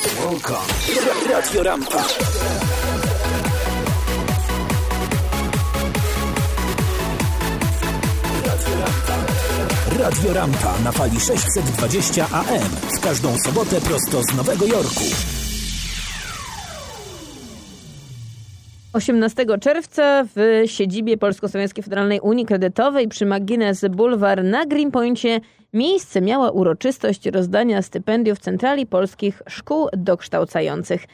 Welcome. Radio Rampa. Radio Rampa na fali 620 AM. W każdą sobotę prosto z Nowego Jorku. 18 czerwca w siedzibie Polsko-Słowiańskiej Federalnej Unii Kredytowej przy Magines Boulevard na Greenpointie miejsce miała uroczystość rozdania stypendiów Centrali Polskich Szkół Dokształcających.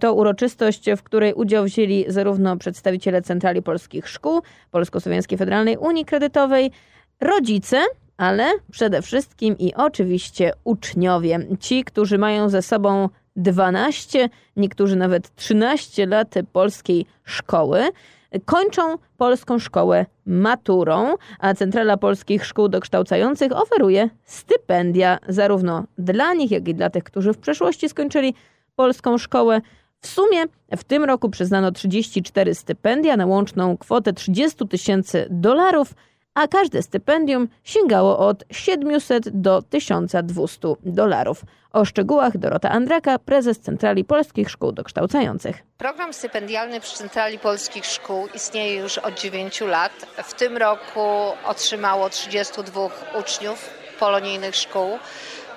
To uroczystość, w której udział wzięli zarówno przedstawiciele Centrali Polskich Szkół, Polsko-Słowiańskiej Federalnej Unii Kredytowej, rodzice, ale przede wszystkim i oczywiście uczniowie. Ci, którzy mają ze sobą 12, niektórzy nawet 13 lat polskiej szkoły. Kończą polską szkołę maturą, a Centrala Polskich Szkół Dokształcających oferuje stypendia zarówno dla nich, jak i dla tych, którzy w przeszłości skończyli polską szkołę. W sumie w tym roku przyznano 34 stypendia na łączną kwotę 30 tysięcy dolarów a każde stypendium sięgało od 700 do 1200 dolarów. O szczegółach Dorota Andraka, prezes Centrali Polskich Szkół Dokształcających. Program stypendialny przy Centrali Polskich Szkół istnieje już od 9 lat. W tym roku otrzymało 32 uczniów polonijnych szkół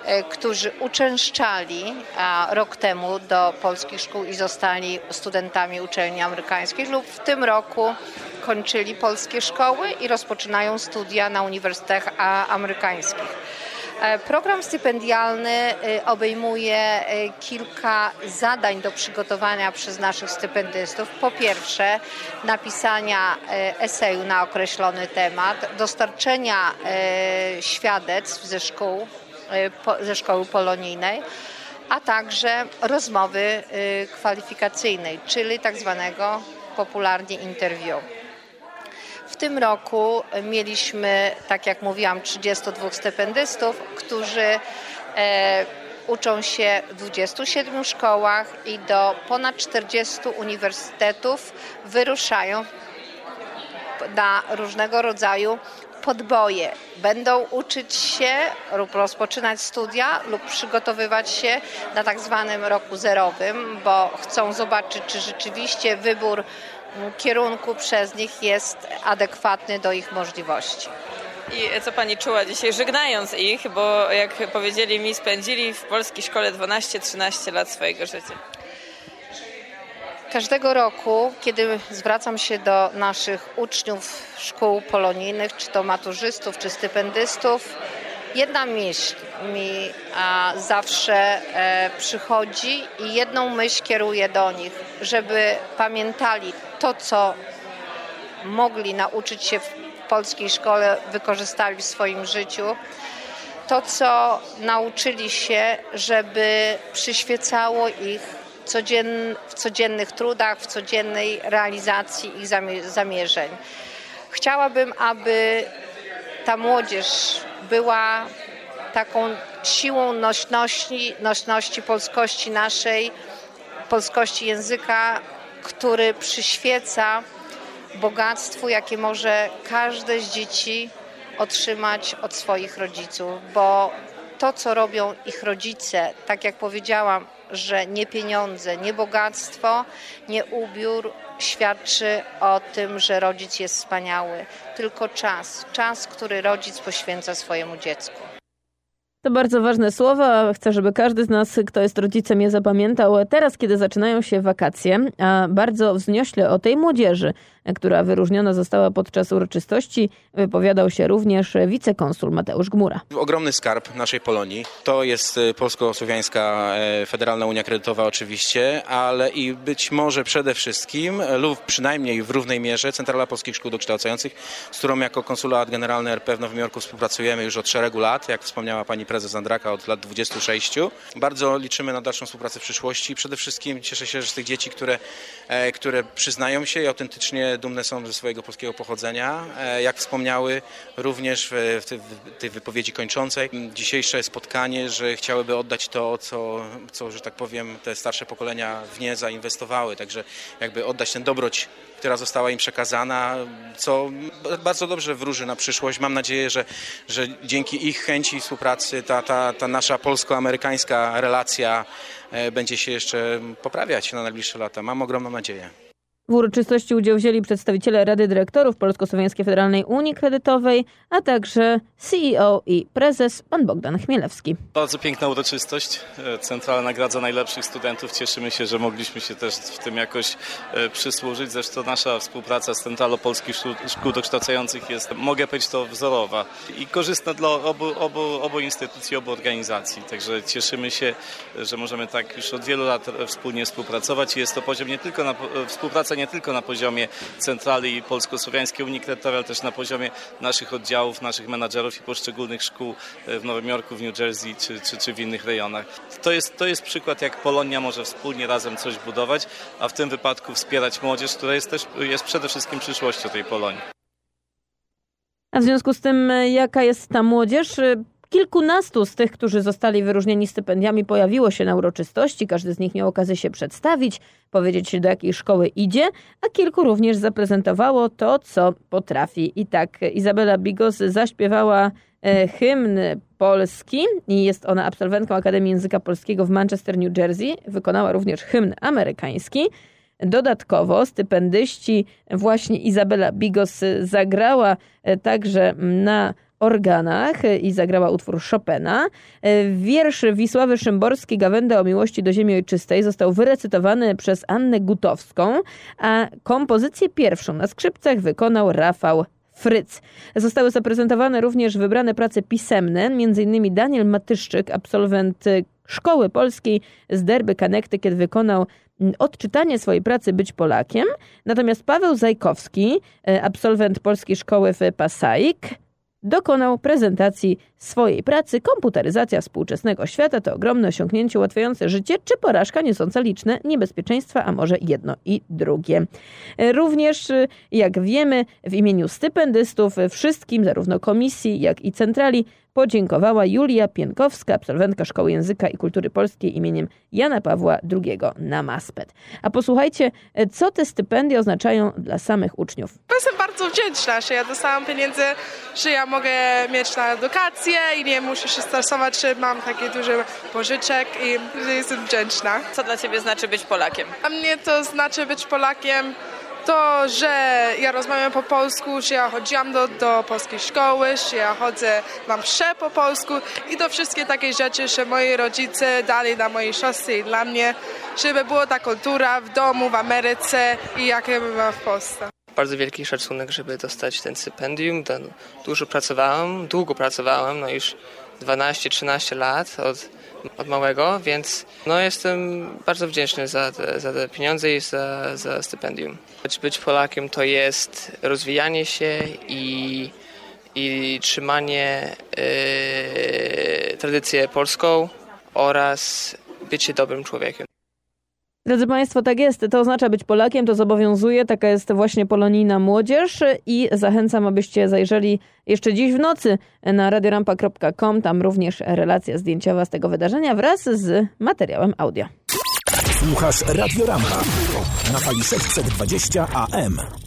e, którzy uczęszczali rok temu do polskich szkół i zostali studentami uczelni amerykańskich lub w tym roku kończyli polskie szkoły i rozpoczynają studia na uniwersytetach amerykańskich. E, program stypendialny e, obejmuje e, kilka zadań do przygotowania przez naszych stypendystów. Po pierwsze, napisania eseju na określony temat, dostarczenia świadectw ze szkół, ze szkoły polonijnej, a także rozmowy kwalifikacyjnej, czyli tak zwanego popularnie interview. W tym roku mieliśmy, tak jak mówiłam, 32 stypendystów, którzy e, uczą się w 27 szkołach i do ponad 40 uniwersytetów wyruszają na różnego rodzaju podboje. Będą uczyć się lub rozpoczynać studia lub przygotowywać się na tak zwanym roku zerowym, bo chcą zobaczyć, czy rzeczywiście wybór kierunku przez nich jest adekwatny do ich możliwości. I co Pani czuła dzisiaj, żegnając ich, bo jak powiedzieli mi, spędzili w polskiej szkole 12-13 lat swojego życia? Każdego roku, kiedy zwracam się do naszych uczniów szkół polonijnych, czy to maturzystów, czy stypendystów, jedna myśl mi zawsze e, przychodzi i jedną myśl kieruję do nich, żeby pamiętali to, co mogli nauczyć się w polskiej szkole, wykorzystali w swoim życiu. To, co nauczyli się, żeby przyświecało ich w codziennych trudach, w codziennej realizacji ich zamierzeń. Chciałabym, aby ta młodzież była taką siłą nośności, nośności polskości naszej, polskości języka, który przyświeca bogactwu, jakie może każde z dzieci otrzymać od swoich rodziców, bo to, co robią ich rodzice, tak jak powiedziałam, że nie pieniądze, nie bogactwo, nie ubiór świadczy o tym, że rodzic jest wspaniały, tylko czas, czas, który rodzic poświęca swojemu dziecku. To bardzo ważne słowa. Chcę, żeby każdy z nas, kto jest rodzicem, je zapamiętał. Teraz, kiedy zaczynają się wakacje, a bardzo wzniośle o tej młodzieży, która wyróżniona została podczas uroczystości, wypowiadał się również wicekonsul Mateusz Gmura. Ogromny skarb naszej Polonii to jest y, Polsko-Słowiańska e, Federalna Unia Kredytowa oczywiście, ale i być może przede wszystkim lub przynajmniej w równej mierze Centrala Polskich Szkół Dokształcających, z którą jako konsulat generalny RP w Nowym Jorku współpracujemy już od szeregu lat, jak wspomniała pani prezes Andraka od lat 26. Bardzo liczymy na dalszą współpracę w przyszłości. Przede wszystkim cieszę się, że z tych dzieci, które, e, które przyznają się i autentycznie dumne są ze swojego polskiego pochodzenia. E, jak wspomniały również w tej wypowiedzi kończącej, dzisiejsze spotkanie, że chciałyby oddać to, co, co, że tak powiem, te starsze pokolenia w nie zainwestowały. Także jakby oddać ten dobroć która została im przekazana, co bardzo dobrze wróży na przyszłość. Mam nadzieję, że, że dzięki ich chęci współpracy ta, ta, ta nasza polsko-amerykańska relacja będzie się jeszcze poprawiać na najbliższe lata. Mam ogromną nadzieję. W uroczystości udział wzięli przedstawiciele Rady Dyrektorów Polsko-Słowiańskiej Federalnej Unii Kredytowej, a także CEO i prezes pan Bogdan Chmielewski. Bardzo piękna uroczystość. E, Centrala nagradza najlepszych studentów. Cieszymy się, że mogliśmy się też w tym jakoś e, przysłużyć. Zresztą nasza współpraca z Centralą Polskich Szkół Dokształcających jest, mogę powiedzieć, to wzorowa i korzystna dla obu, obu, obu instytucji, obu organizacji. Także cieszymy się, że możemy tak już od wielu lat wspólnie współpracować. Jest to poziom nie tylko na współpraca nie tylko na poziomie centrali polsko-słowiańskiej Unii Kredytowej, ale też na poziomie naszych oddziałów, naszych menadżerów i poszczególnych szkół w Nowym Jorku, w New Jersey czy, czy, czy w innych rejonach. To jest, to jest przykład, jak Polonia może wspólnie razem coś budować, a w tym wypadku wspierać młodzież, która jest też jest przede wszystkim przyszłością tej Polonii. A w związku z tym, jaka jest ta młodzież? Kilkunastu z tych, którzy zostali wyróżnieni stypendiami, pojawiło się na uroczystości. Każdy z nich miał okazję się przedstawić, powiedzieć, do jakiej szkoły idzie, a kilku również zaprezentowało to, co potrafi. I tak Izabela Bigos zaśpiewała e, hymn polski i jest ona absolwentką Akademii Języka Polskiego w Manchester, New Jersey. Wykonała również hymn amerykański. Dodatkowo stypendyści, właśnie Izabela Bigos zagrała e, także na organach i zagrała utwór Chopina. Wiersz Wisławy Szymborskiej Gawenda o miłości do ziemi ojczystej został wyrecytowany przez Annę Gutowską, a kompozycję pierwszą na skrzypcach wykonał Rafał Fryc. Zostały zaprezentowane również wybrane prace pisemne, m.in. Daniel Matyszczyk, absolwent Szkoły Polskiej z Derby Connecticut wykonał odczytanie swojej pracy Być Polakiem, natomiast Paweł Zajkowski, absolwent Polskiej Szkoły w Passaic, dokonał prezentacji swojej pracy. Komputeryzacja współczesnego świata to ogromne osiągnięcie ułatwiające życie, czy porażka niosąca liczne niebezpieczeństwa, a może jedno i drugie. Również, jak wiemy, w imieniu stypendystów wszystkim, zarówno komisji, jak i centrali, podziękowała Julia Pienkowska, absolwentka Szkoły Języka i Kultury Polskiej imieniem Jana Pawła II na Maspet. A posłuchajcie, co te stypendia oznaczają dla samych uczniów. Jestem bardzo wdzięczna, że ja dostałam pieniędzy, że ja mogę mieć na edukację i nie muszę się stresować, że mam takie duże pożyczek i jestem wdzięczna. Co dla Ciebie znaczy być Polakiem? A mnie to znaczy być Polakiem to, że ja rozmawiam po polsku, że ja chodziłam do, do polskiej szkoły, że ja chodzę, mam msze po polsku i to wszystkie takie rzeczy, że moi rodzice dali dla mojej siostry i dla mnie, żeby była ta kultura w domu, w Ameryce i jakie była w Polsce. Bardzo wielki szacunek, żeby dostać ten stypendium. Dużo pracowałem, długo pracowałem, no już 12-13 lat od od małego, więc no, jestem bardzo wdzięczny za te, za te pieniądze i za, za stypendium. Być Polakiem to jest rozwijanie się i, i trzymanie yy, tradycję polską oraz bycie dobrym człowiekiem. Drodzy Państwo, tak jest. To oznacza być Polakiem, to zobowiązuje. Taka jest właśnie polonijna młodzież i zachęcam, abyście zajrzeli jeszcze dziś w nocy na radiorampa.com. Tam również relacja zdjęciowa z tego wydarzenia wraz z materiałem audio. Słuchasz Radio Rampa na fali 620 AM.